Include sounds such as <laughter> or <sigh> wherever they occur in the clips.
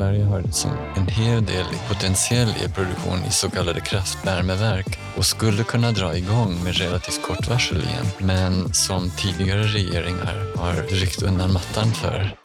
Sverige har som en hel del potentiell elproduktion i så kallade kraftvärmeverk och skulle kunna dra igång med relativt kort varsel igen, men som tidigare regeringar har ryckt undan mattan för.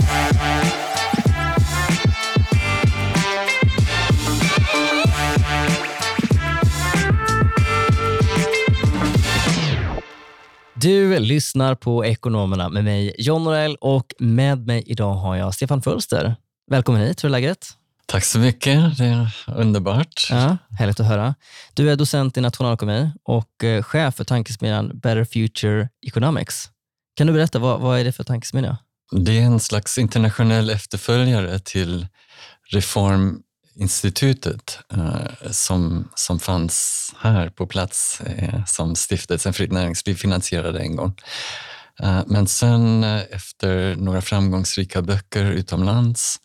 Du lyssnar på Ekonomerna med mig, John Norell, och med mig idag har jag Stefan Fölster. Välkommen hit, hur är läget? Tack så mycket, det är underbart. Ja, härligt att höra. Du är docent i nationalekonomi och eh, chef för tankesmedjan Better Future Economics. Kan du berätta, vad, vad är det för tankesmedja? Det är en slags internationell efterföljare till Reform institutet eh, som, som fanns här på plats eh, som stiftelsen Fritt Näringsliv finansierade en gång. Eh, men sen eh, efter några framgångsrika böcker utomlands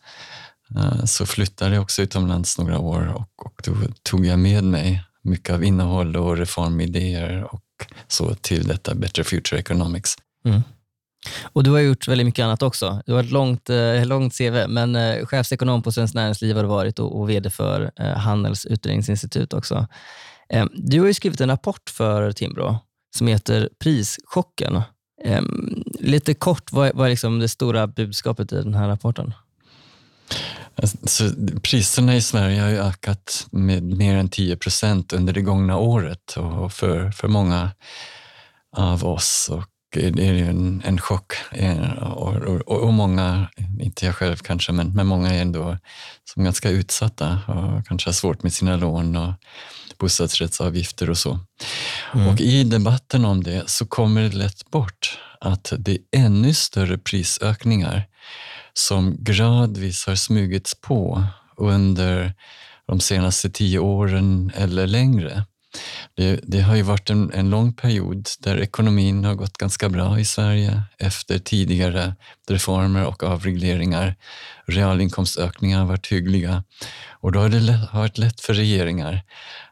eh, så flyttade jag också utomlands några år och, och då tog jag med mig mycket av innehåll och reformidéer och så till detta Better Future Economics. Mm. Och du har gjort väldigt mycket annat också. Du har ett långt, långt CV, men eh, chefsekonom på Svenskt Näringsliv har du varit och, och VD för eh, Handels utredningsinstitut också. Du har skrivit en rapport för Timbro som heter Prischocken. Ehm, lite kort, vad, vad är liksom det stora budskapet i den här rapporten? Alltså, priserna i Sverige har ju ökat med mer än 10 procent under det gångna året och för, för många av oss och det är en, en chock. Eh, och, och, och, många, inte jag själv kanske, men, men många är ändå som ganska utsatta och kanske har svårt med sina lån och bostadsrättsavgifter och så. Mm. Och i debatten om det så kommer det lätt bort att det är ännu större prisökningar som gradvis har smugits på under de senaste tio åren eller längre. Det, det, har ju varit en, en, lång period där ekonomin har gått ganska bra i Sverige efter tidigare reformer och avregleringar. Realinkomstökningar har varit hyggliga och då har det lätt, varit lätt för regeringar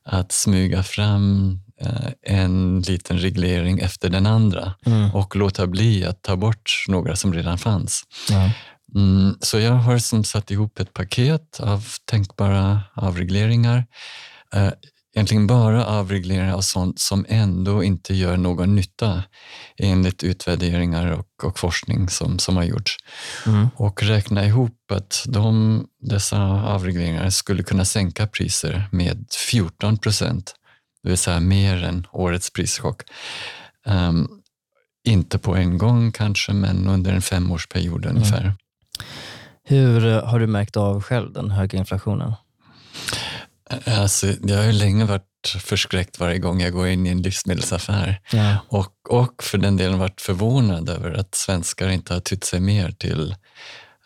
att smyga fram eh, en liten reglering efter den andra mm. och låta bli att ta bort några som redan fanns. Ja. Mm, så jag har som satt ihop ett paket av tänkbara avregleringar. Egentligen bara avregleringar av sånt som ändå inte gör någon nytta enligt utvärderingar och, och forskning som, som har gjorts. Mm. Och räkna ihop att de, dessa avregleringar skulle kunna sänka priser med 14 procent, det vill säga mer än årets prischock. Um, inte på en gång kanske, men under en femårsperiod mm. ungefär. Hur har du märkt av själv den höga inflationen? Alltså, jag har ju länge varit förskräckt varje gång jag går in i en livsmedelsaffär ja. och, och för den delen varit förvånad över att svenskar inte har tytt sig mer till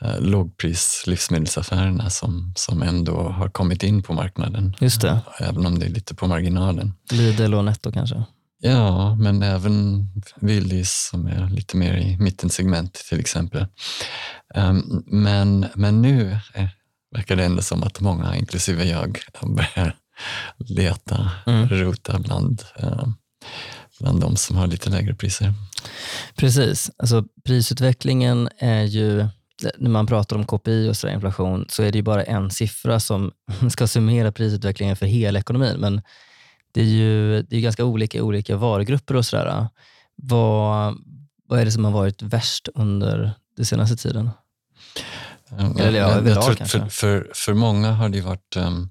eh, lågpris-livsmedelsaffärerna som, som ändå har kommit in på marknaden. Just det. Även om det är lite på marginalen. Lidl och Netto kanske? Ja, men även Willys som är lite mer i mittensegment till exempel. Um, men, men nu eh, verkar det ändå som att många, inklusive jag, börjar leta, mm. rota bland, eh, bland de som har lite lägre priser. Precis. Alltså, prisutvecklingen är ju, när man pratar om KPI och så inflation, så är det ju bara en siffra som <laughs> ska summera prisutvecklingen för hela ekonomin. Men det är ju det är ganska olika i olika varugrupper och sådär. Vad, vad är det som har varit värst under den senaste tiden? Eller ja, överlag jag tror för, för, för många har det varit um,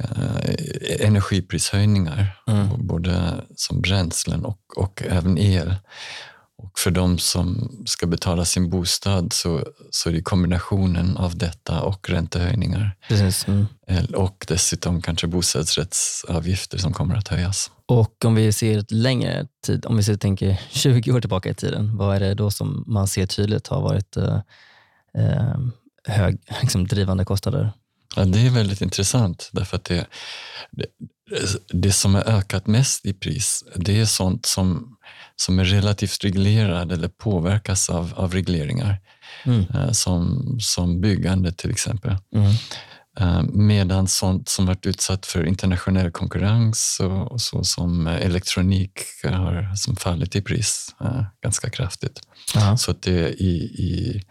uh, energiprishöjningar, mm. både som bränslen och, och även el. Och för de som ska betala sin bostad så, så är det kombinationen av detta och räntehöjningar. Precis. Mm. Och dessutom kanske bostadsrättsavgifter som kommer att höjas. Och om vi ser ett längre tid, om vi ser, tänker 20 år tillbaka i tiden, vad är det då som man ser tydligt har varit uh, eh, hög, <laughs> liksom drivande kostnader. Ja, det är väldigt intressant därför att det, det, det som har ökat mest i pris, det är sånt som, som är relativt reglerad eller påverkas av, av regleringar. Mm. Eh, som, som byggande till exempel. Mm. Eh, medan sånt som varit utsatt för internationell konkurrens och, och så som elektronik har som fallit i pris uh, ganska kraftigt. Aha. Så att det i, i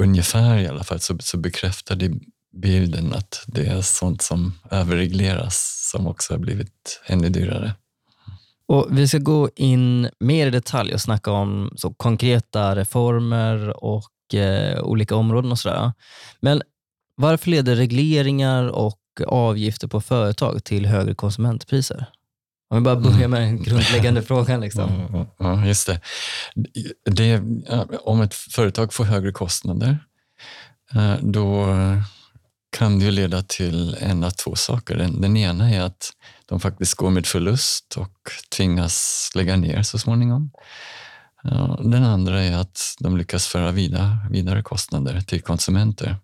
ungefär i alla fall så, så bekräftar det bilden att det är sånt som överregleras som också har blivit ännu dyrare. Och vi ska gå in mer i detalj och snacka om så konkreta reformer och eh, olika områden och sådär. Men varför leder regleringar och avgifter på företag till högre konsumentpriser? Om vi bara börjar med den grundläggande <laughs> frågan. Liksom. Ja, just det. det. Om ett företag får högre kostnader, eh, då kan det ju leda till en av två saker. Den, den ena är att de faktiskt går med förlust och tvingas lägga ner så småningom. Den andra är att de lyckas föra vidare, vidare kostnader till konsumenter.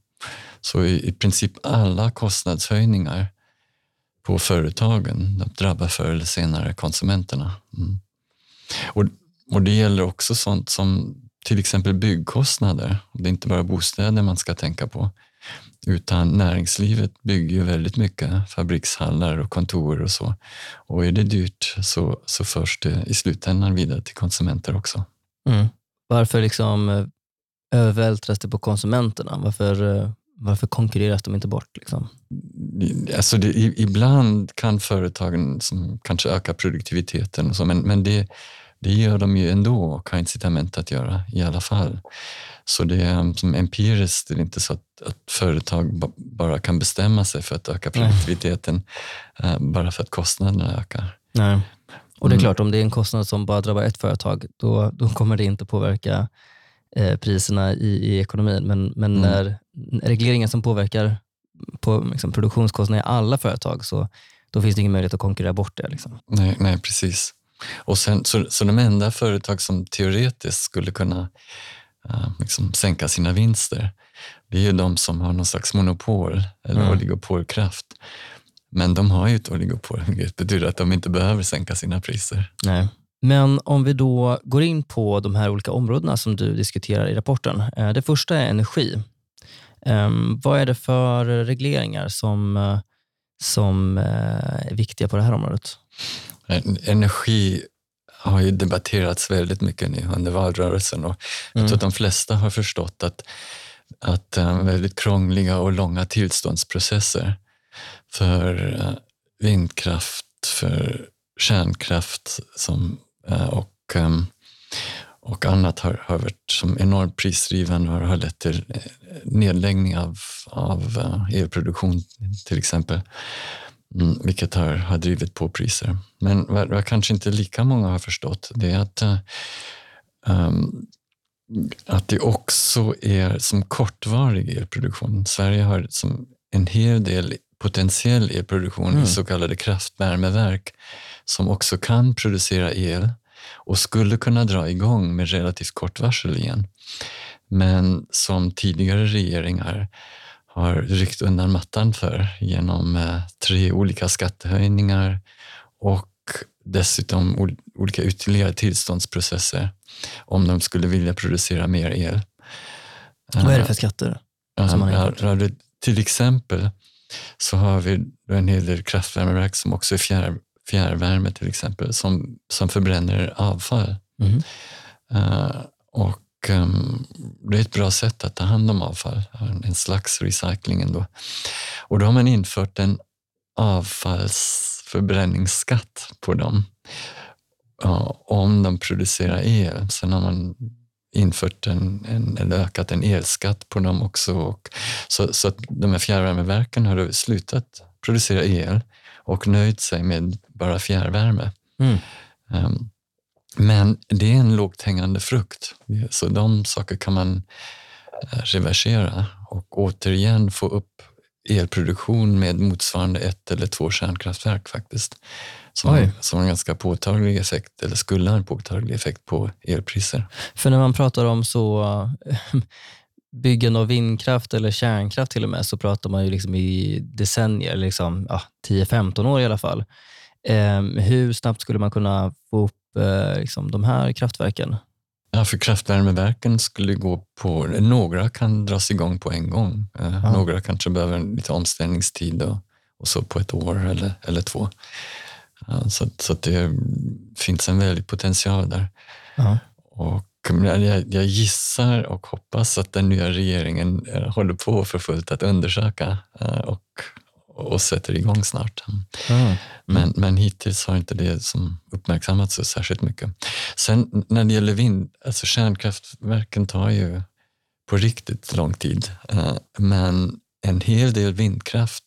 Så i, i princip alla kostnadshöjningar på företagen de drabbar förr eller senare konsumenterna. Mm. Och, och det gäller också sånt som till exempel byggkostnader. Det är inte bara bostäder man ska tänka på. Utan näringslivet bygger ju väldigt mycket fabrikshallar och kontor och så. Och är det dyrt så, så förs det i slutändan vidare till konsumenter också. Mm. Varför liksom eh, övervältras det på konsumenterna? Varför, eh, varför konkurreras de inte bort? Liksom? Alltså det, ibland kan företagen som kanske öka produktiviteten, och så, men, men det, det gör de ju ändå och har incitament att göra i alla fall. Så det är som empiriskt det är inte så att, att företag bara kan bestämma sig för att öka produktiviteten Nej. Eh, bara för att kostnaderna ökar. Nej. Och det är mm. klart, om det är en kostnad som bara drabbar ett företag, då, då kommer det inte påverka eh, priserna i, i ekonomin. Men, men mm. när regleringen som påverkar på liksom, produktionskostnader i alla företag, så då finns det ingen möjlighet att konkurrera bort det. Liksom. Nej, nej, precis. Och sen, så, så de enda företag som teoretiskt skulle kunna uh, liksom sänka sina vinster, det är ju de som har någon slags monopol eller mm. oligopolkraft. Men de har ju ett oligopol, vilket betyder att de inte behöver sänka sina priser. Nej. Men om vi då går in på de här olika områdena som du diskuterar i rapporten. Eh, det första är energi. Um, vad är det för regleringar som, uh, som uh, är viktiga på det här området? Energi har ju debatterats väldigt mycket nu under valrörelsen och jag mm. tror att de flesta har förstått att, att um, väldigt krångliga och långa tillståndsprocesser för vindkraft, för kärnkraft som, och, um, och annat har, har varit som enormt prisdrivande och har lett till eh, nedläggning av, av elproduktion till exempel. Mm, vilket har, har drivit på priser. Men vad, vad, kanske inte lika många har förstått det är att, um, att det också är som kortvarig elproduktion. Sverige har som en hel del potentiell elproduktion mm. i så kallade kraftvärmeverk som också kan producera el och skulle kunna dra igång med relativt kort varsel igen. Men som tidigare regeringar har ryckt undan mattan för genom eh, tre olika skattehöjningar och dessutom olika ytterligare tillståndsprocesser om de skulle vilja producera mer el. Vad är det för skatter? Som man har till exempel så har vi en hel del kraftvärmeverk som också är fjär, fjärrvärme till exempel, som, som förbränner avfall. Mm. Uh, och um, det är ett bra sätt att ta hand om avfall, en slags recycling ändå. Och då har man infört en avfallsförbränningsskatt på dem uh, om de producerar el. Sen har man infört en, en, eller ökat en elskatt på dem också. Och, så, så att de här fjärrvärmeverken har slutat producera el och nöjt sig med bara fjärrvärme. Mm. Um, men det är en lågt hängande frukt, så de saker kan man eh, reversera och återigen få upp elproduktion med motsvarande ett eller två kärnkraftverk faktiskt. Som, som har en ganska påtaglig effekt, eller skulle ha en påtaglig effekt på elpriser. För när man pratar om så byggen av vindkraft eller kärnkraft till och med, så pratar man ju liksom i decennier, liksom, ja, 10-15 år i alla fall. Eh, hur snabbt skulle man kunna få upp eh, liksom, de här kraftverken? Ja, för kraftvärmeverken skulle gå på, några kan dras igång på en gång. Eh, några kanske behöver lite omställningstid och, och, så på ett år eller, eller två. så så det finns en väldig potential där. Ja. Och jag, jag gissar och hoppas att den nya regeringen eh, håller på för fullt att undersöka och, och sätter igång snart. Mm. Men, men hittills har inte det som uppmärksammats så särskilt mycket. Sen när det gäller vind, alltså kärnkraftverken tar ju på riktigt lång tid. Eh, men en hel del vindkraft,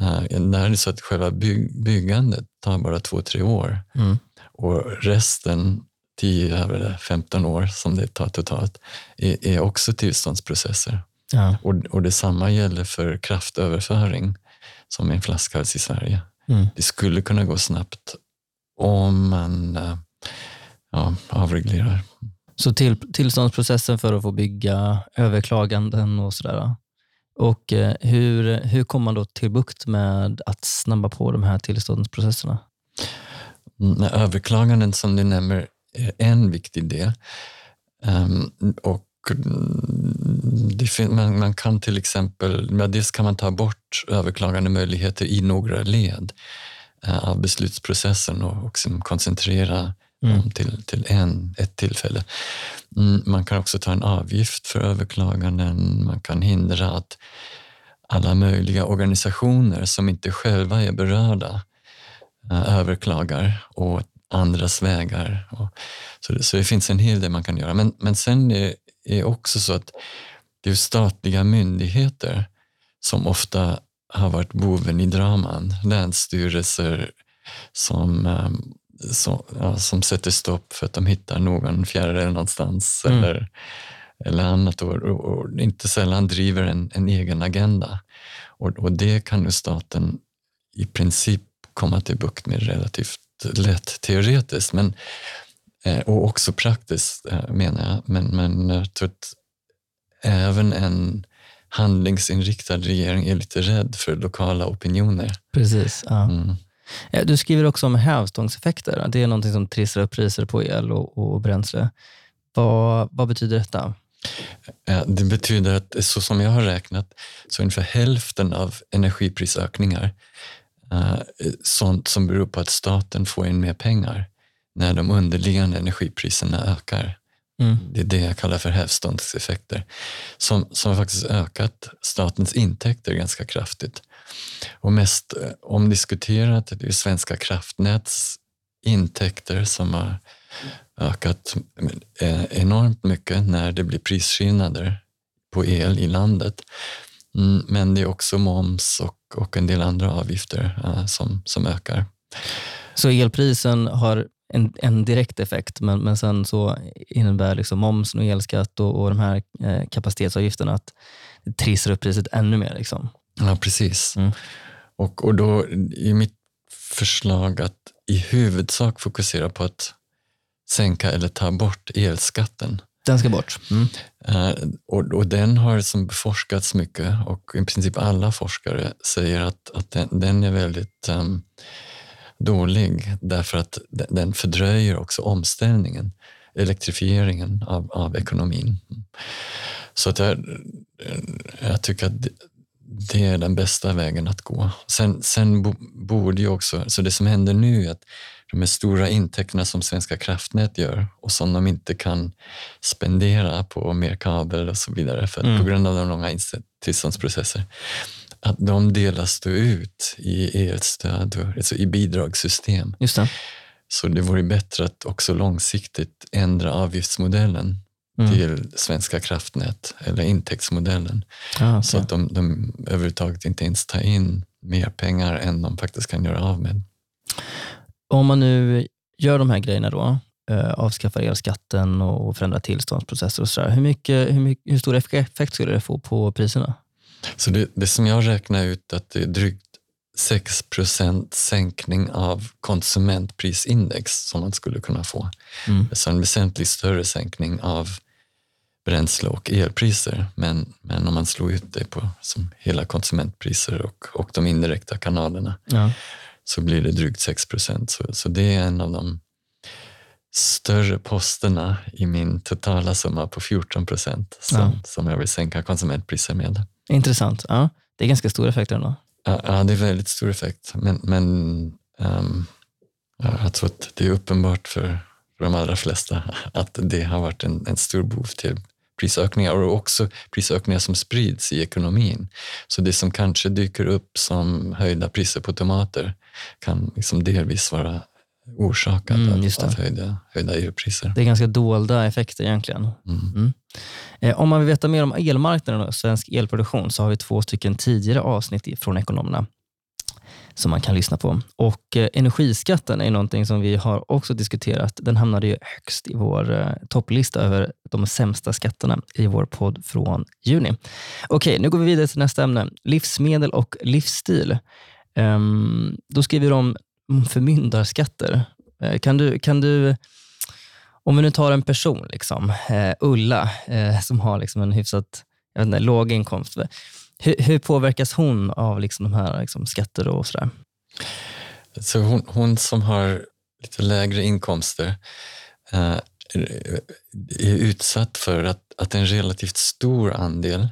eh, där är det så att själva byg, byggandet tar bara två, tre år. Mm. Och resten, 10-15 år som det tar totalt, är, är också tillståndsprocesser. Ja. Och, och detsamma gäller för kraftöverföring som är en flaskhals i Sverige. Mm. Det skulle kunna gå snabbt om man eh, ja, avreglerar. Så till, tillståndsprocessen för att få bygga, överklaganden och sådär. Och eh, hur, hur kommer man då till bukt med att snabba på de här tillståndsprocesserna? Mm, Överklaganden som du nämner är en viktig del. Um, och mm, man, man kan till exempel, ja, dels kan man ta bort överklagande möjligheter i några led uh, av beslutsprocessen och, och liksom koncentrera Mm. dem till, till en, ett tillfälle. Mm, man kan också ta en avgift för överklaganden. Man kan hindra att alla möjliga organisationer som inte själva är berörda uh, överklagar och andras vägar. Och, så, det, så det finns en hel del man kan göra. Men, men sen är det också så att det är statliga myndigheter som ofta har varit boven i draman. Länsstyrelser som, um, som, ja, som sätter stopp för att de hittar någon fjäril någonstans Mm. eller, eller annat och, och, och inte sällan driver en, en egen agenda. Och, och det kan ju staten i princip komma till bukt med relativt lätt teoretiskt men, eh, och också praktiskt eh, menar jag. Men, men jag tror att även en handlingsinriktad regering är lite rädd för lokala opinioner. Precis. Ja. Mm. Eh, Du skriver också om hävstångseffekter. Det är något som trissar upp priser på el och, och bränsle. Vad, vad betyder detta? Ja, Det betyder att så som jag har räknat så är ungefär hälften av energiprisökningar eh, sånt som beror på att staten får in mer pengar när de underliggande energipriserna ökar. Mm. Det är det jag kallar för hävstångseffekter som, som faktiskt ökat statens intäkter ganska kraftigt. Och mest eh, omdiskuterat det är Svenska kraftnäts intäkter som har ökat eh, enormt mycket när det blir prisskillnader på el i landet. Mm, Men det är också moms och, och en del andra avgifter eh, som, som ökar. Så elprisen har en, en direkt effekt, men, men sen så innebär liksom momsen och elskatt och, och de här eh, kapacitetsavgifterna att det trissar upp priset ännu mer. Liksom. Ja, precis. Mm. Och, och då är mitt förslag att i huvudsak fokusera på att sänka eller ta bort elskatten. Den ska bort. Mm. Eh, och, och den har som beforskats mycket och i princip alla forskare säger att, att den, den är väldigt ehm, dålig därför att de- den fördröjer också omställningen, elektrifieringen av, av ekonomin. Så att jag, jag tycker att det, är den bästa vägen att gå. Sen, sen bo, borde ju också, så det som händer nu är att de här stora intäkterna som Svenska kraftnät gör och som de inte kan spendera på mer kabel och så vidare för Mm. på grund av de långa inst- tillståndsprocesser, att de delas då ut i elstöd, och, alltså i bidragssystem. Just det. Så det vore bättre att också långsiktigt ändra avgiftsmodellen Mm. till Svenska kraftnät eller intäktsmodellen Ah, så okej. att de, de överhuvudtaget inte ens tar in mer pengar än de faktiskt kan göra av med. Om man nu gör de här grejerna då, eh, avskaffar elskatten och förändrar tillståndsprocesser och sådär. Hur, mycket, hur, mycket, hur stor effekt skulle det få på priserna? Så det, det som jag räknar ut att det är drygt 6% sänkning av konsumentprisindex som man skulle kunna få. Mm. Så en väsentligt större sänkning av bränsle och elpriser. Men, men om man slår ut det på som hela konsumentpriser och, och de indirekta kanalerna Ja. så blir det drygt 6 procent. Så, så det är en av de större posterna i min totala summa på 14 procent som, Ja. som jag vill sänka konsumentpriser med. Intressant. Ja. Det är ganska stora effekter ändå. Ja, ja, det är väldigt stor effekt. Men, men ja, jag tror att det är uppenbart för, för de allra flesta att det har varit en, en stor bov till prisökningar och också prisökningar som sprids i ekonomin. Så det som kanske dyker upp som höjda priser på tomater kan liksom delvis vara orsakat Mm, just det. av höjda, höjda EU-priser. Det är ganska dolda effekter egentligen. Mm. Mm. Eh, om man vill veta mer om elmarknaden och svensk elproduktion så har vi två stycken tidigare avsnitt från Ekonomerna som man kan lyssna på. Och eh, Energiskatten är någonting som vi har också diskuterat. Den hamnade ju högst i vår eh, topplista över de sämsta skatterna i vår podd från juni. Okej, nu går vi vidare till nästa ämne. Livsmedel och livsstil. Ehm, då skriver de förmyndarskatter. Eh, kan, du, kan du om vi nu tar en person, liksom, eh, Ulla, eh, som har liksom en hyfsat jag vet inte, låg inkomst. Hur, hur påverkas hon av liksom de här liksom, skatter och sådär? Så hon, hon som har lite lägre inkomster eh, är utsatt för att, att en relativt stor andel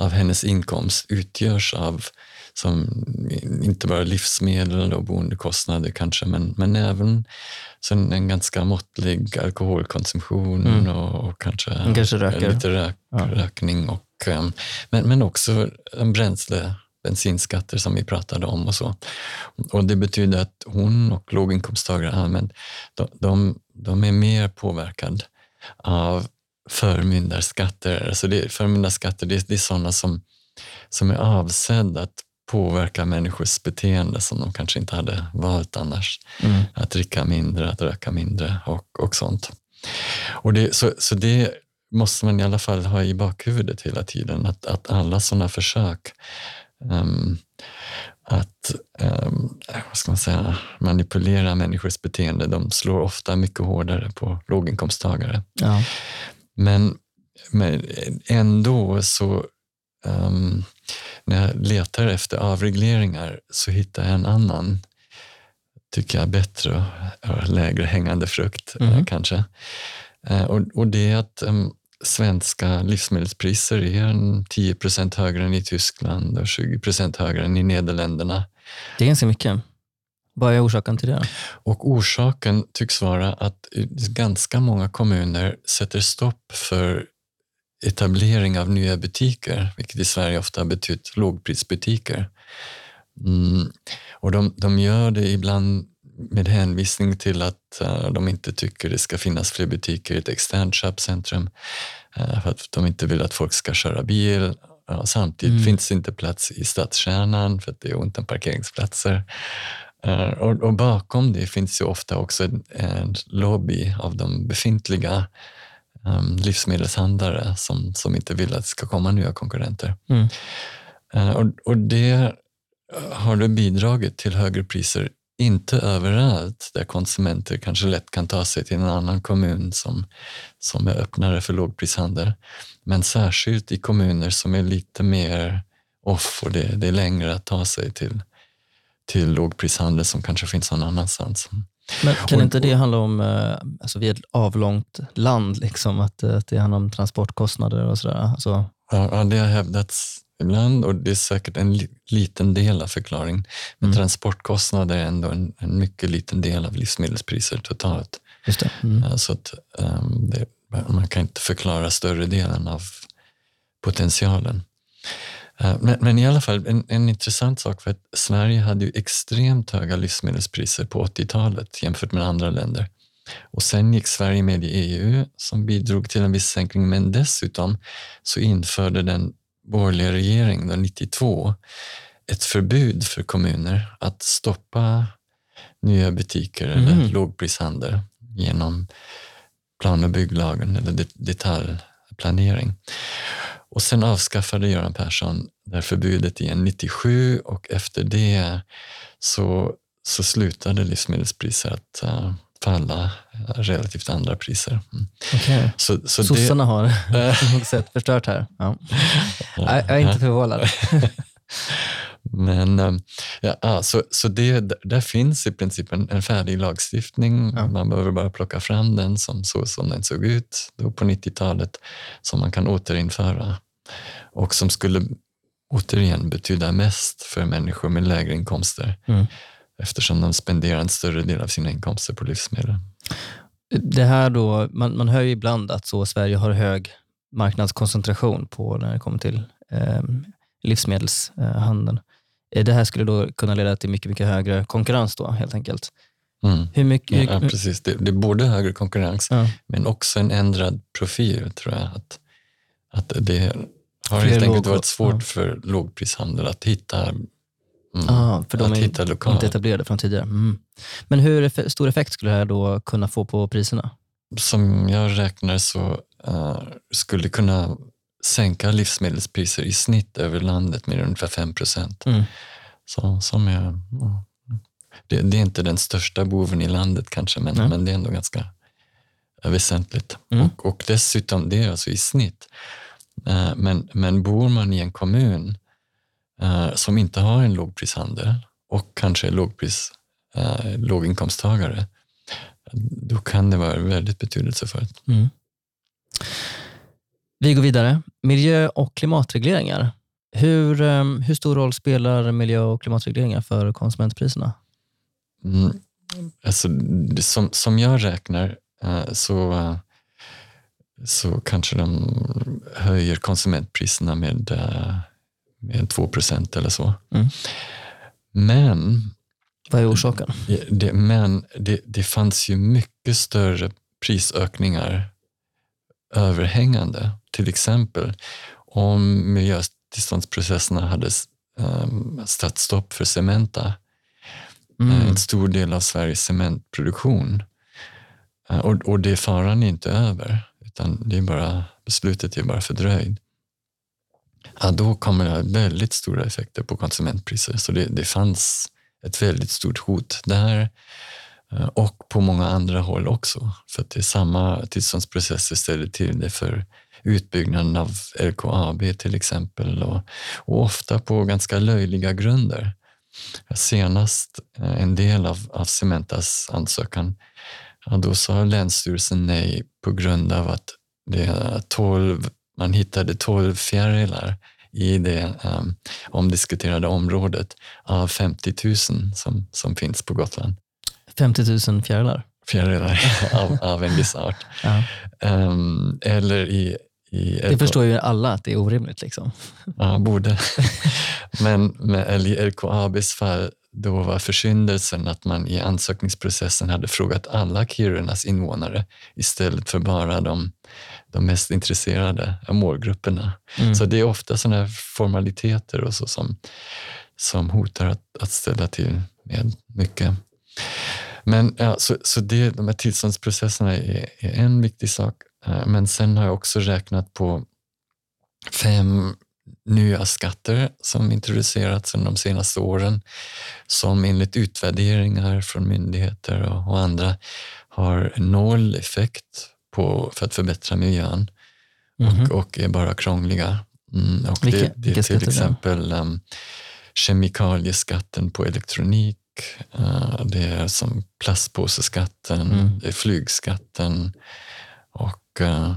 av hennes inkomst utgörs av som inte bara livsmedel och boendekostnader kanske, men, men även en, ganska måttlig alkoholkonsumtion Mm. och, och kanske, kanske lite rök, Ja. rökning och eh, men, men också en bränsle, bensinskatter som vi pratade om och så. Och det betyder att hon och låginkomsttagare de, de, de är mer påverkade av förmyndarskatter. Alltså det, förmyndarskatter, det, det är sådana som, som är avsedda att påverka människors beteende som de kanske inte hade valt annars. Mm. Att dricka mindre, att röka mindre och, och sånt. Och det, så, så det måste man i alla fall ha i bakhuvudet hela tiden, att, att alla sådana försök ehm, att ehm, vad ska man säga, manipulera människors beteende, de slår ofta mycket hårdare på låginkomsttagare. Ja. Men, men ändå så, ehm, när jag letar efter avregleringar så hittar jag en annan, tycker jag, bättre och lägre hängande frukt eh, Mhm. kanske. Eh, och, och det är att em, svenska livsmedelspriser är en 10 procent högre än i Tyskland och 20 procent högre än i Nederländerna. Det är ganska mycket. Vad är orsaken till det? Och orsaken tycks vara att ganska många kommuner sätter stopp för etablering av nya butiker, vilket i Sverige ofta har betytt lågprisbutiker. Mm. Och de, de gör det ibland med hänvisning till att eh, de inte tycker det ska finnas fler butiker i ett externt köpcentrum, eh, för att de inte vill att folk ska köra bil. Ja, samtidigt Mm. finns det inte plats i stadskärnan för att det är ont om parkeringsplatser. Eh, Och, och bakom det finns ju ofta också en, en lobby av de befintliga um, livsmedelshandlare som, som inte vill att det ska komma nya konkurrenter. Mm. Eh, och, och det har det bidragit till högre priser, inte överallt där konsumenter kanske lätt kan ta sig till en annan kommun som, som är öppnare för lågprishandel. Men särskilt i kommuner som är lite mer off och det, det är längre att ta sig till, till lågprishandel som kanske finns någon annanstans. Men kan Och- inte det handla om, eh, alltså vi är ett avlångt land, liksom, att, eh, att det handlar om transportkostnader och sådär? Alltså, Ja, det har hävdats ibland och det är säkert en li- liten del av förklaringen. Men Mm. transportkostnader är ändå en, en mycket liten del av livsmedelspriser totalt. just det. Mm. Så att, ehm, det, man kan inte förklara större delen av potentialen. Eh, Men, men i alla fall, en, en intressant sak för att Sverige hade ju extremt höga livsmedelspriser på 80-talet jämfört med andra länder. Och sen gick Sverige med i EU som bidrog till en viss sänkning, men dessutom så införde den borgerliga regeringen då 92 ett förbud för kommuner att stoppa nya butiker eller Mm. lågprishandel genom plan och bygglagen eller det- detaljplanering. Och sen avskaffade Göran Persson det här förbudet igen 97 och efter det så, så slutade livsmedelspriser att eh, falla eh, relativt andra priser. Mm. Okej. Så, så det, Sossarna har på något sätt förstört här. Ja. Jag jag är inte förvånad. <laughs> Men eh, ja, ja, så, så det, där finns i princip en, en färdig lagstiftning. Ja. Man behöver bara plocka fram den som, så som den såg ut då på 90-talet som man kan återinföra och som skulle återigen betyda mest för människor med lägre inkomster Mm. eftersom de spenderar en större del av sina inkomster på livsmedel. Det här då, man, man hör ju ibland att så Sverige har hög marknadskoncentration på när det kommer till eh, livsmedelshandeln. Eh, det här skulle då kunna leda till mycket, mycket högre konkurrens då helt enkelt. Mm. Hur mycket, Ja, precis. Det, det både högre konkurrens Ja. men också en ändrad profil tror jag. Att, att det har Fler helt enkelt låg- varit svårt ja. för lågprishandel att hitta, mm, Ah, för de att är hitta inte etablerade från tidigare. Mm. Men hur stor effekt skulle det här då kunna få på priserna? Som jag räknar så eh, skulle kunna sänka livsmedelspriser i snitt över landet med ungefär 5 procent. Mm. Så, som är, ja, det, det är inte den största boven i landet kanske, men, men det är ändå ganska eh, väsentligt. Mm. Och, och dessutom, det är alltså i snitt. Eh, Men, men bor man i en kommun eh, som inte har en lågprishandel och kanske är lågpris, låginkomsttagare, då kan det vara väldigt betydelsefullt. Mm. Vi går vidare. Miljö och klimatregleringar. Hur, eh, hur stor roll spelar miljö och klimatregleringar för konsumentpriserna? Mm. Alltså, som, som jag räknar eh, så, eh, så kanske de höjer konsumentpriserna med, eh, med 2 procent eller så. Mm. Men, Vad är orsaken? det, men det, det fanns ju mycket större prisökningar överhängande. Till exempel om miljötillståndsprocesserna hade um, satt stopp för Cementa eh, Mm. en stor del av Sveriges cementproduktion. Eh, Och, och det faran är inte över, utan det är bara, beslutet är bara fördröjd. Ja, då kommer det ha väldigt stora effekter på konsumentpriser. Så det, det fanns ett väldigt stort hot där Eh, och på många andra håll också. För att det är samma tillståndsprocesser ställer till det för utbyggnaden av LKAB till exempel och, och ofta på ganska löjliga grunder senast eh, en del av, av Cementas ansökan, ja, då sa Länsstyrelsen nej på grund av att det är 12, man hittade 12 fjärilar i det um, omdiskuterade området av 50 000 som, som finns på Gotland. 50 000 fjärilar. Fjärilar <laughs> av, av en viss art. Ja. Ehm, eller i, i Det förstår ju alla att det är orimligt. Liksom. Ja, borde. <laughs> Men med, i LKABs fall, då var försyndelsen att man i ansökningsprocessen hade frågat alla Kirunas invånare istället för bara de, de mest intresserade målgrupperna. Mm. Så det är ofta sådana här formaliteter och så som, som hotar att, att ställa till med mycket. Men ja, så, så det, de här tillståndsprocesserna är, är en viktig sak. Eh, Men sen har jag också räknat på fem nya skatter som introducerats under de senaste åren som enligt utvärderingar från myndigheter och, och andra har noll effekt på, för att förbättra miljön Mhm. och, och är bara krångliga. Mm, och Vilka- det, det är till exempel um, kemikalieskatten på elektronik, det är som plastpåseskatten, Mm. det är flygskatten och, eh,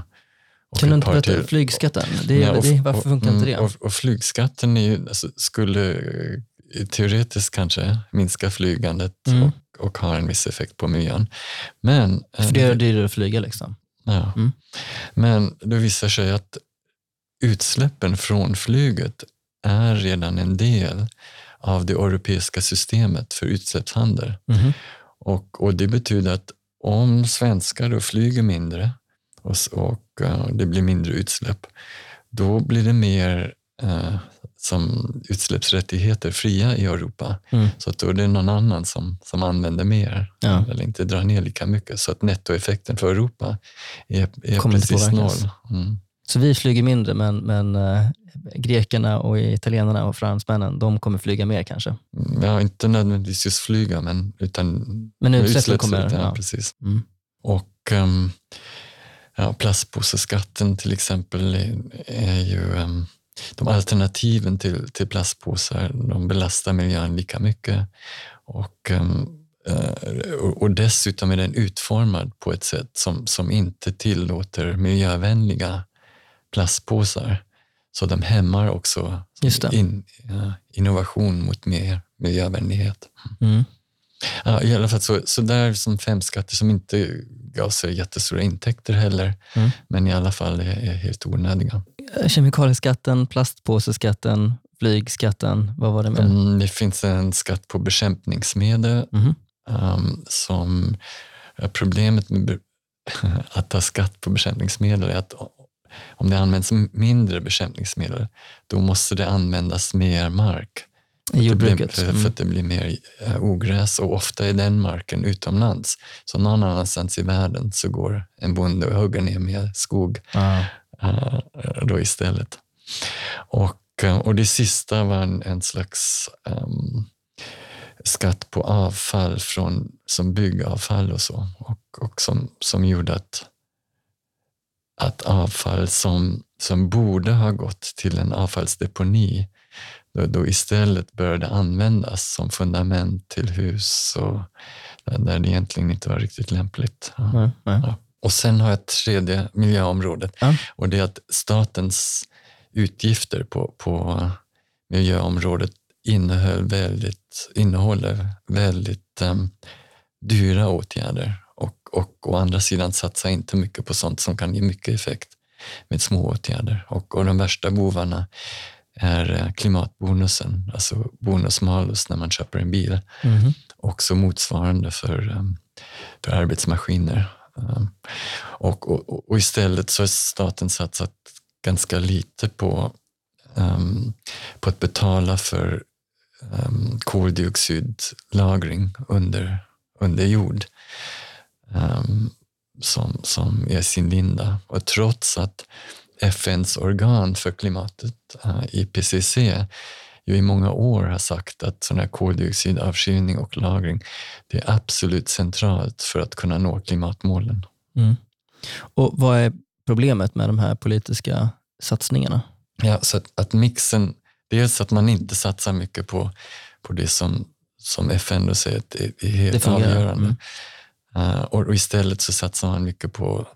och Kan du inte berätta till. flygskatten? Det, är- och- det, varför funkar inte det? mm, Och, och flygskatten är ju, alltså, skulle eh, teoretiskt kanske minska flygandet Mm. och, och ha en viss effekt på miljön. Men, eh, För det är dyrare att flyga. Liksom. ja. Mm. Men det visar sig att utsläppen från flyget är redan en del av det europeiska systemet för utsläppshandel. Mhm. Och, och det betyder att om svenskar då flyger mindre och, och eh, det blir mindre utsläpp, då blir det mer eh, som utsläppsrättigheter fria i Europa. Mm. Så att då är det någon annan som, som använder mer Ja. eller inte drar ner lika mycket. Så att nettoeffekten för Europa är, är Kommer precis noll. Mm. Så vi flyger mindre, men, men eh, grekerna, och italienarna och fransmännen, de kommer flyga mer kanske. Ja, inte nödvändigtvis just flyga, men utan Men utsläppen kommer... Ja, Ja. precis. Mm. Och um, ja, plastpåseskatten till exempel är, är ju um, de alternativen till, till plastpåsar, de belastar miljön lika mycket. Och, um, eh, och och dessutom är den utformad på ett sätt som, som inte tillåter miljövänliga plastpåsar. Så de hämmar också in, ja, innovation mot mer miljövänlighet. Mm. Ja, I alla fall så, så där som fem skatter som inte gav sig jättestora intäkter heller, Mm. men i alla fall är, är helt onödiga. Kemikalieskatten, plastpåseskatten, flygskatten, vad var det mer? Mm, det finns en skatt på bekämpningsmedel Mhm. um, som problemet med <laughs> att ta skatt på bekämpningsmedel är att om det används mindre bekämpningsmedel, då måste det användas mer mark. I jordbruket. blir, för, Mm. för att det blir mer eh, ogräs och ofta är den marken utomlands. Så någon annanstans i världen så går en bonde och hugger ner mer skog Ja. eh, då istället. Och, eh, och det sista var en, en slags ehm, skatt på avfall från, som byggavfall och så. Och, och som, som gjorde att, att avfall som, som borde ha gått till en avfallsdeponi då, då istället började användas som fundament till hus och där det egentligen inte var riktigt lämpligt. Ja. Nej, nej. Ja. Och sen har jag ett tredje miljöområdet Ja. och det är att statens utgifter på, på miljöområdet innehöll väldigt, innehåller väldigt um, dyra åtgärder och, å andra sidan satsar inte mycket på sånt som kan ge mycket effekt med små åtgärder. Och, och de värsta bovarna är eh, klimatbonusen, alltså bonus-malus när man köper en bil Mhm. också motsvarande för, um, för arbetsmaskiner. Um, och, och, och istället så har staten satsat ganska lite på, um, på att betala för um, koldioxidlagring under, under jord um, som, som är sin linda. Och trots att FNs organ för klimatet, uh, IPCC, ju i många år har sagt att sån här koldioxidavskiljning och lagring det är absolut centralt för att kunna nå klimatmålen. Mm. Och vad är problemet med de här politiska satsningarna? Ja, så att, att mixen, dels att man inte satsar mycket på, på det som, som FN då säger att det är helt avgörande. Mm. Uh, och, istället så satsar man mycket på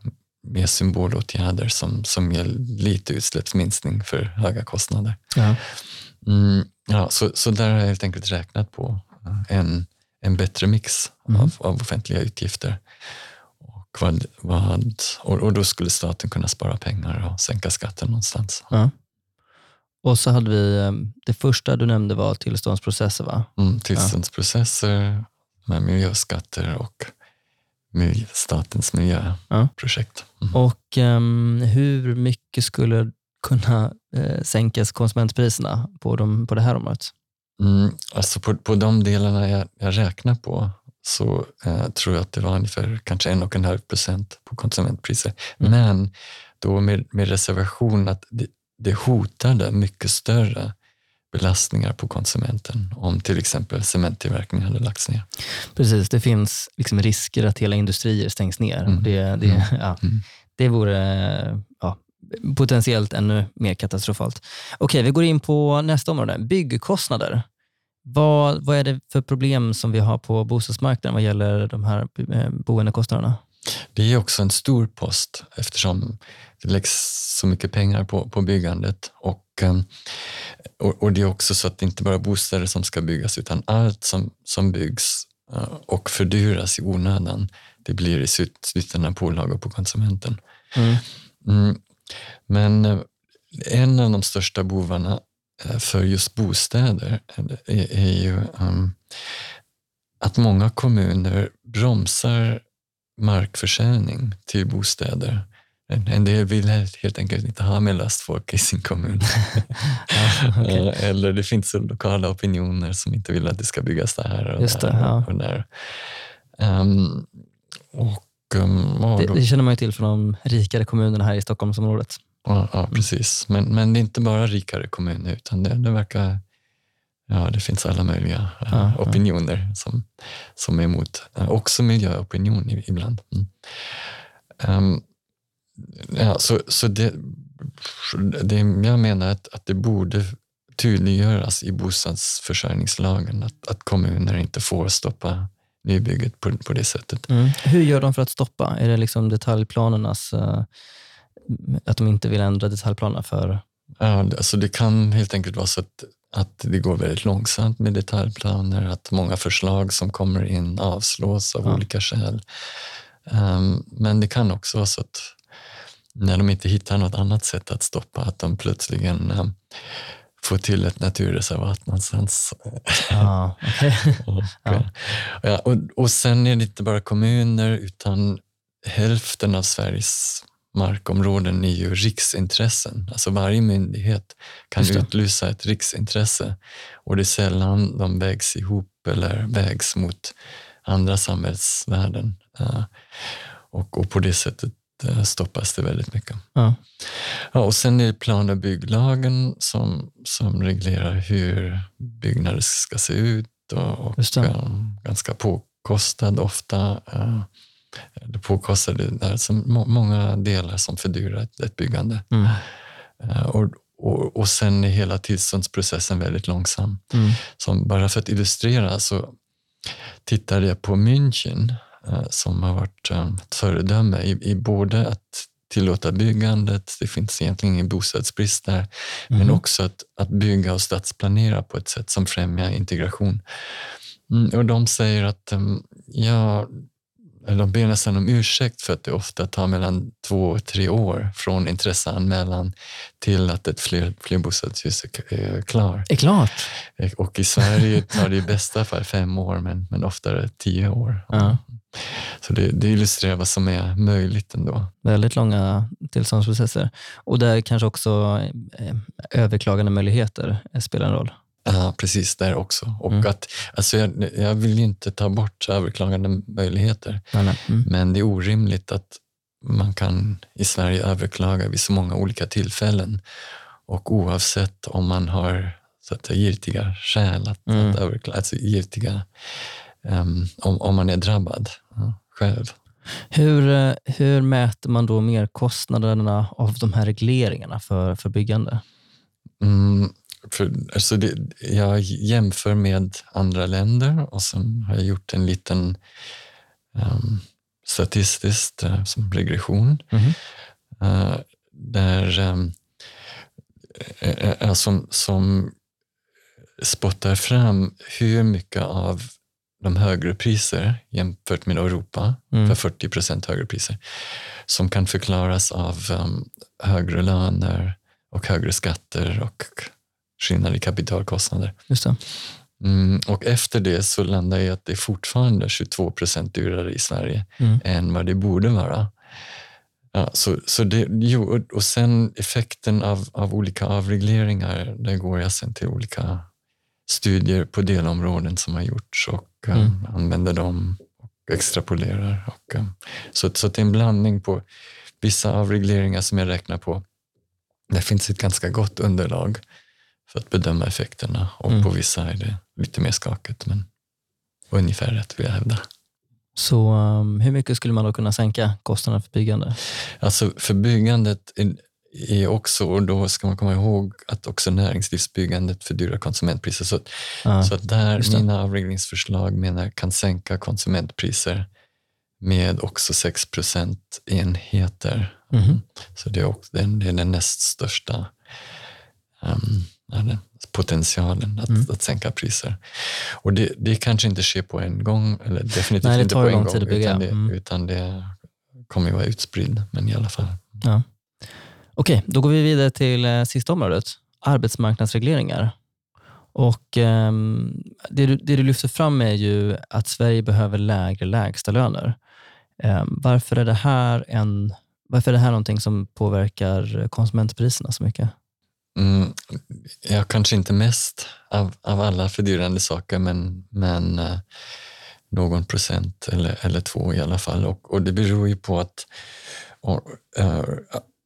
mer symbolåtgärder som, som ger lite utsläppsminskning för höga kostnader. Ja. Mm, ja, så, så där har jag helt enkelt räknat på eh, en, en bättre mix Mm. av, av offentliga utgifter. Och, vad, vad, och, och då skulle staten kunna spara pengar och sänka skatten någonstans. Ja. Och så hade vi, eh, det första du nämnde var tillståndsprocesser va? Mm, tillståndsprocesser med miljöskatter och statens miljöprojekt. Mm. Och ehm, hur mycket skulle kunna eh, sänkas konsumentpriserna på, de, på det här området? Mm, alltså på, på de delarna jag, jag räknar på så eh, tror jag att det var ungefär kanske en och en halv procent på konsumentpriser. Mm. Men då med, med reservation att det, det hotade mycket större belastningar på konsumenten om till exempel cementtillverkningen hade lagts ner. Precis, det finns liksom risker att hela industrier stängs ner. Mm. Det, det, Mm. ja, Mm. det vore ja, potentiellt ännu mer katastrofalt. Okej, vi går in på nästa område. Byggkostnader. Vad, vad är det för problem som vi har på bostadsmarknaden vad gäller de här eh, boendekostnaderna? Det är också en stor post eftersom det läggs så mycket pengar på, på byggandet. Och, och, och det är också så att det inte bara är bostäder som ska byggas utan allt som, som byggs eh, och fördyras i onödan, det blir i slut- slutändan pålagor på konsumenten. Mm. Mm. Men eh, en av de största bovarna eh, för just bostäder är, är ju um, att många kommuner bromsar markförsäljning till bostäder. En, en del vill helt enkelt inte ha med lastfolk i sin kommun. <laughs> Ja, Eller det finns lokala opinioner som inte vill att det ska byggas där och Just det, där. ja. Och där. Ehm, och, um, ja, Det, då- det känner man ju till från de rikare kommunerna här i Stockholmsområdet. Ja, ja precis. Men, men det är inte bara rikare kommuner utan det, det verkar... Ja, det finns alla möjliga eh, Ja, ja. opinioner som, som är emot. Eh, också miljöopinion ibland. Mm. Ehm, ja, så så det, det, jag menar att, att det borde tydliggöras i bostadsförsörjningslagen att, att kommuner inte får stoppa nybygget på, på det sättet. Mm. Hur gör de för att stoppa? Är det liksom detaljplanernas, eh, att de inte vill ändra detaljplanerna för... Ja, alltså det kan helt enkelt vara så att, att det går väldigt långsamt med detaljplaner, att många förslag som kommer in avslås av Ja. olika skäl. Um, men det kan också vara så att när de inte hittar något annat sätt att stoppa, att de plötsligen um, får till ett naturreservat någonstans. Ja, <laughs> okej. Och, Ja. ja, och, och sen är det inte bara kommuner utan hälften av Sveriges markområden är ju riksintressen. Alltså varje myndighet kan utlysa ett riksintresse och det är sällan de vägs ihop eller vägs mot andra samhällsvärden. Eh, Och, och på det sättet stoppas det väldigt mycket. Ja. Ja, och sen är det plan och bygglagen som, som reglerar hur byggnader ska se ut och, och ganska påkostad ofta. eh, Det påkostade, det är så må- många delar som fördyrar ett, ett byggande. Mm. Eh, Och, och, och sen är hela tillståndsprocessen väldigt långsam. Mm. Som bara för att illustrera så tittade jag på München som har varit eh, ett föredöme i, i både att tillåta byggandet, det finns egentligen ingen bostadsbrist där, men Mhm. också att, att bygga och stadsplanera på ett sätt som främjar integration. Mm, och de säger att um, ja, eller de ber nästan om ursäkt för att det ofta tar mellan två och tre år från intresseanmälan till att ett fler, flerbostadshus är klar. Är klart. Och i Sverige tar det i bästa fall fem år, men, men oftare tio år. Ja. Så det, det illustrerar vad som är möjligt ändå. Väldigt långa tillståndsprocesser. Och där kanske också eh, överklagande möjligheter eh, spelar en roll. Ja, precis där också. Och Mm. att, alltså jag, jag vill ju inte ta bort överklagande möjligheter, Nej, nej. Mm. men det är orimligt att man kan i Sverige överklaga vid så många olika tillfällen. Och oavsett om man har så att säga, giltiga skäl att, Mm. att överklaga, alltså giltiga, ehm, om, om man är drabbad ja, själv. Hur, eh, hur mäter man då merkostnaderna av de här regleringarna för, för byggande? Mm, för, alltså det, jag jämför med andra länder och sen har jag gjort en liten um, statistisk eh, som regression Mhm. eh, där um, eh, eh, som, som spottar fram hur mycket av de högre priser jämfört med Europa, Mm. för 40 procent högre priser, som kan förklaras av um, högre löner och högre skatter och skillnad i kapitalkostnader. Just. Mm, och efter det så landar jag att det är fortfarande 22 procent dyrare i Sverige Mm. än vad det borde vara. Ja, så, så det, jo, och sen effekten av, av olika avregleringar, där går jag sen till olika studier på delområden som har gjorts och eh, Mm. använder dem och extrapolerar. Och, eh, så, så det är en blandning på vissa avregleringar som jag räknar på. Det finns ett ganska gott underlag för att bedöma effekterna och Mm. på vissa är det lite mer skakigt men ungefär rätt vill jag hävda. Så um, hur mycket skulle man då kunna sänka kostnaderna för byggande? Alltså för byggandet är, också, och då ska man komma ihåg att också näringslivsbyggandet fördyrar konsumentpriser. Så, Ja. så att där mina avregleringsförslag menar kan sänka konsumentpriser med också 6% enheter. Mhm. Så det är, också, den, det är den näst största um, potentialen att, Mm. att sänka priser. Och det, det kanske inte sker på en gång, eller definitivt Nej, inte på en gång, utan det, Mm. utan det kommer ju vara utspridd, men i alla fall. Ja. Okej, då går vi vidare till eh, sista området, arbetsmarknadsregleringar. Och, eh, det, du, det du lyfter fram är ju att Sverige behöver lägre lägstalöner. Eh, varför, är det här en, varför är det här någonting som påverkar konsumentpriserna så mycket? Mm, ja, kanske inte mest av, av alla fördyrande saker, men, men eh, någon procent eller, eller två i alla fall. Och, och det beror ju på att, och, eh,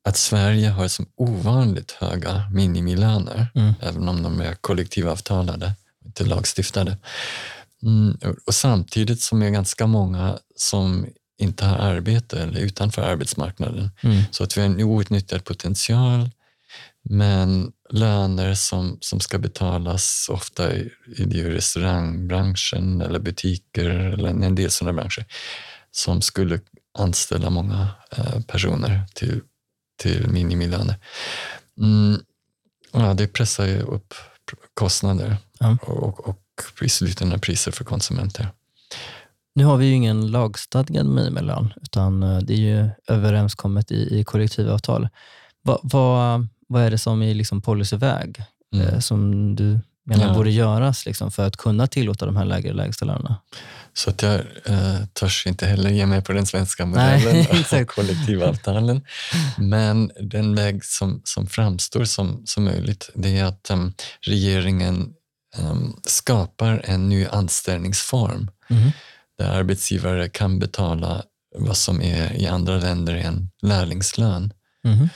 att Sverige har som ovanligt höga minimilöner, Mm. även om de är kollektivavtalade, inte lagstiftade. Mm, och, samtidigt som är ganska många som inte har arbete eller utanför arbetsmarknaden. Mm. Så att vi har en outnyttjad potential men löner som, som ska betalas ofta i, i det restaurangbranschen eller butiker eller en del sådana branscher som skulle anställa många eh, personer till, till minimilöner. Mm, ja, det pressar ju upp kostnader Ja. och, och i slutändan priser för konsumenter. Nu har vi ju ingen lagstadgad minimilön, utan eh, det är ju överenskommet i, i kollektivavtal. Va, vad, vad är det som är liksom policyväg Mm. eh, som du menar Ja. borde göras liksom, för att kunna tillåta de här lägre lägstalönerna? Så att jag eh, törs inte heller ge mig på den svenska Nej, modellen <laughs> och exakt. kollektivavtalen. Men den väg som, som framstår som, som möjligt det är att em, regeringen em, skapar en ny anställningsform Mhm. där arbetsgivare kan betala vad som är i andra länder en lärlingslön. Mhm.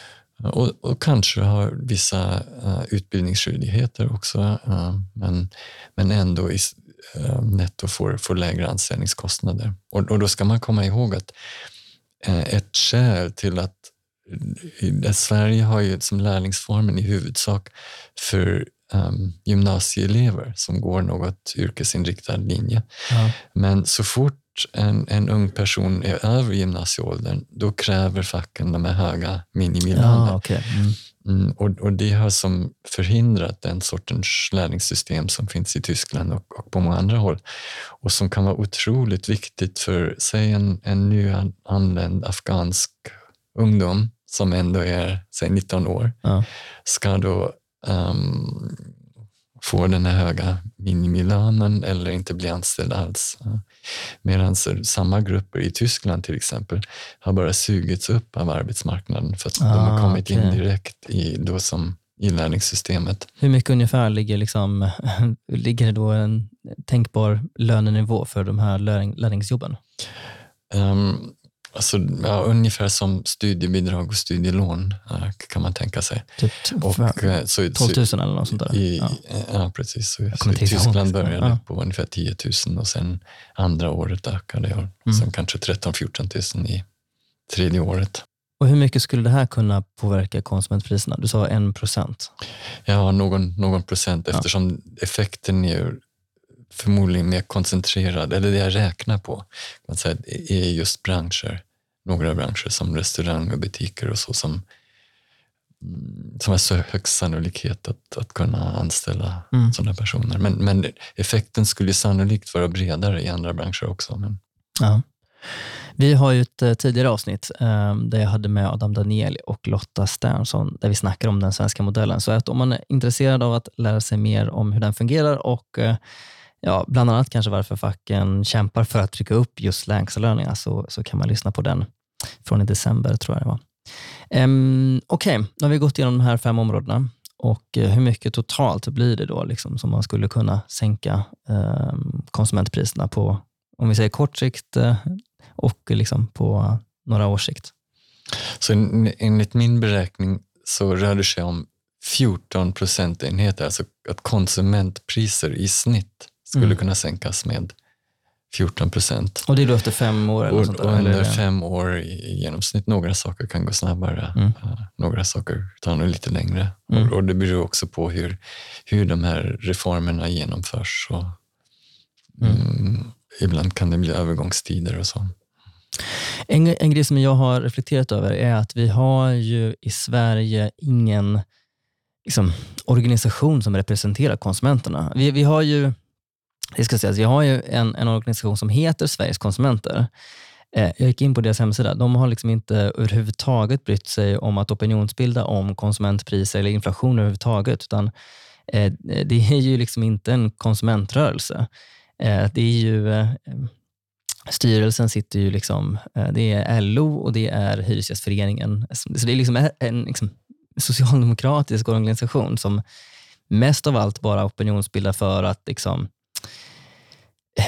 Och, och kanske har vissa uh, utbildningsskyldigheter också, uh, men, men ändå i, netto får, får lägre anställningskostnader. Och, och då ska man komma ihåg att uh, ett skäl till att Sverige har ju som lärlingsformen i huvudsak för um, gymnasieelever som går något yrkesinriktad linje. Ja. Men så fort en, en ung person är över gymnasieåldern, då kräver facken de här höga minimilöner. Ja, okej. Mm. Mm, och, och det har som förhindrat den sortens lärlingssystem som finns i Tyskland och, och på många andra håll och som kan vara otroligt viktigt för, säg en, en nyanländ afghansk ungdom som ändå är, säg 19 år, Ja. ska då ehm, få den här höga minimilönen eller inte bli anställd alls. Medan samma grupper i Tyskland till exempel har bara sugits upp av arbetsmarknaden för att de har Ah, kommit in okej. direkt i, då som inlärningssystemet. Hur mycket ungefär ligger, liksom, <laughs> ligger det då en tänkbar lönenivå för de här lärling, lärlingsjobben? Um, alltså, ja, ungefär som studiebidrag och studielån eh, kan man tänka sig. Typ Och, eh, så, 12 000 eller något sånt där? I, ja. ja. precis. Så, så I. Tyskland började Ja. på ungefär 10 000 och sen andra året ökade det och Mm. sen kanske 13-14 000 i tredje året. Och hur mycket skulle det här kunna påverka konsumentpriserna? Du sa en procent. Ja, någon, någon procent eftersom effekten är förmodligen mer koncentrerad, eller det jag räknar på, man säga, är just branscher. Några branscher som restaurang och butiker och så som, mm, som har så högst sannolikhet att, att kunna anställa Mm. sådana personer. Men, men effekten skulle sannolikt vara bredare i andra branscher också. Men, Ja. Vi har ju ett eh, tidigare avsnitt eh, där jag hade med Adam Danieli och Lotta Sternsson där vi snackar om den svenska modellen. Så att om man är intresserad av att lära sig mer om hur den fungerar och eh, ja, bland annat kanske varför facken kämpar för att trycka upp just lägstalönerna så, alltså, så kan man lyssna på den från i december tror jag det var. Um, Okej, nu har vi gått igenom de här fem områdena och eh, hur mycket totalt blir det då liksom, som man skulle kunna sänka um, konsumentpriserna på, om vi säger kort sikt eh, och liksom på några års sikt? så en, enligt min beräkning så rör det sig om 14 procentenheter, alltså att konsumentpriser i snitt skulle Mm. kunna sänkas med 14 procent. Och det är då efter fem år? Eller Och sånt där, under eller? fem år i i genomsnitt. Några saker kan gå snabbare, Mm. eh, några saker tar nog lite längre. Mm. Och, och det beror också på hur, hur de här reformerna genomförs. Och, Mm. mm, ibland kan det bli övergångstider och så. En, en grej som jag har reflekterat över är att vi har ju i Sverige ingen liksom, organisation som representerar konsumenterna. Vi, vi har ju det ska sägas, jag har ju en, en organisation som heter Sveriges konsumenter. Eh, jag gick in på deras hemsida. De har liksom inte överhuvudtaget brytt sig om att opinionsbilda om konsumentpriser eller inflation överhuvudtaget, utan eh, det är ju liksom inte en konsumentrörelse. Eh, det är ju eh, Styrelsen sitter ju liksom, eh, det är LO och det är Hyresgästföreningen. Så det är liksom en liksom socialdemokratisk organisation som mest av allt bara opinionsbildar för att liksom,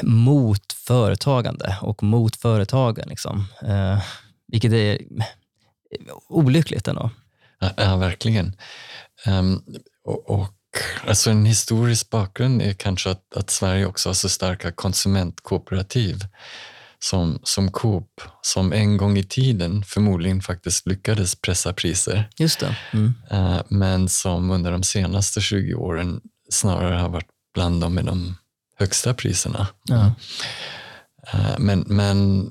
mot företagande och mot företagen. Liksom. Eh, vilket är olyckligt ändå. Ja, ja verkligen. Ehm, och, och alltså en historisk bakgrund är kanske att, att Sverige också har så starka konsumentkooperativ som, som Coop, som en gång i tiden förmodligen faktiskt lyckades pressa priser, Just det. Mm. eh, men som under de senaste 20 åren snarare har varit bland dem med de högsta priserna. Ja. Eh, Men, men,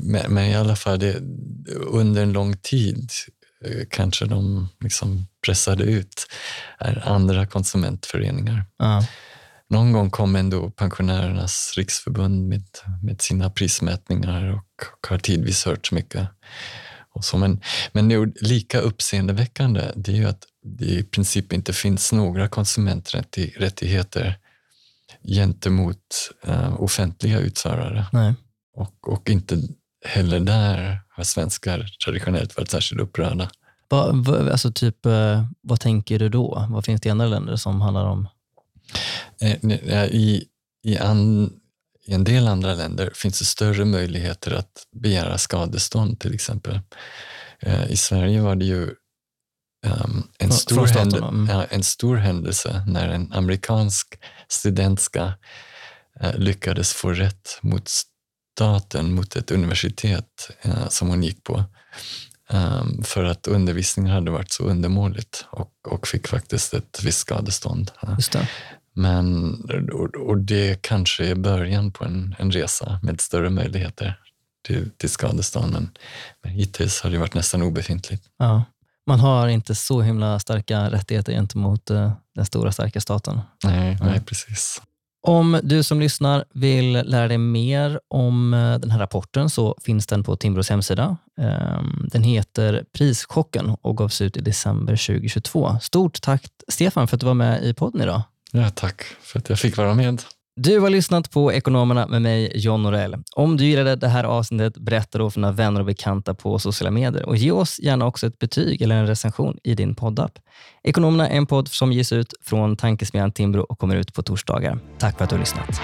men, men i alla fall, det, under en lång tid eh, kanske de liksom pressade ut andra konsumentföreningar. Ja. Någon gång kom ändå Pensionärernas riksförbund med, med sina prismätningar och, och har tidvis hört mycket. Och så. Men, men det lika uppseendeväckande det är ju att det i princip inte finns några konsumenträttigheter gentemot uh, offentliga utförare. Nej. Och, och inte heller där har svenskar traditionellt varit särskilt upprörda. Va, va, alltså typ, eh, vad tänker du då? Vad finns det i andra länder som handlar om? Eh, I, i, an, I en del andra länder finns det större möjligheter att begära skadestånd till exempel. Eh, I Sverige var det ju um, en, stor händelse, mm. ja, en stor händelse när en amerikansk studentska uh, lyckades få rätt mot staten, mot ett universitet uh, som hon gick på. Um, för att undervisningen hade varit så undermåligt och, och fick faktiskt ett visst skadestånd. Men, och, och, det kanske är början på en, en resa med större möjligheter till, till skadestånd. Men, men hittills har det varit nästan obefintligt. Ja. Man har inte så himla starka rättigheter gentemot uh, den stora starka staten. Nej, nej, precis. Om du som lyssnar vill lära dig mer om eh, den här rapporten så finns den på Timbros hemsida. Ehm, den heter Prischocken och gavs ut i december 2022. Stort tack Stefan för att du var med i podden idag. Ja, tack för att jag fick vara med. Du har lyssnat på Ekonomerna med mig, John Norell. Om du gillade det här avsnittet, berätta då för dina vänner och bekanta på sociala medier och ge oss gärna också ett betyg eller en recension i din poddapp. Ekonomerna är en podd som ges ut från Tankesmedjan Timbro och kommer ut på torsdagar. Tack för att du har lyssnat.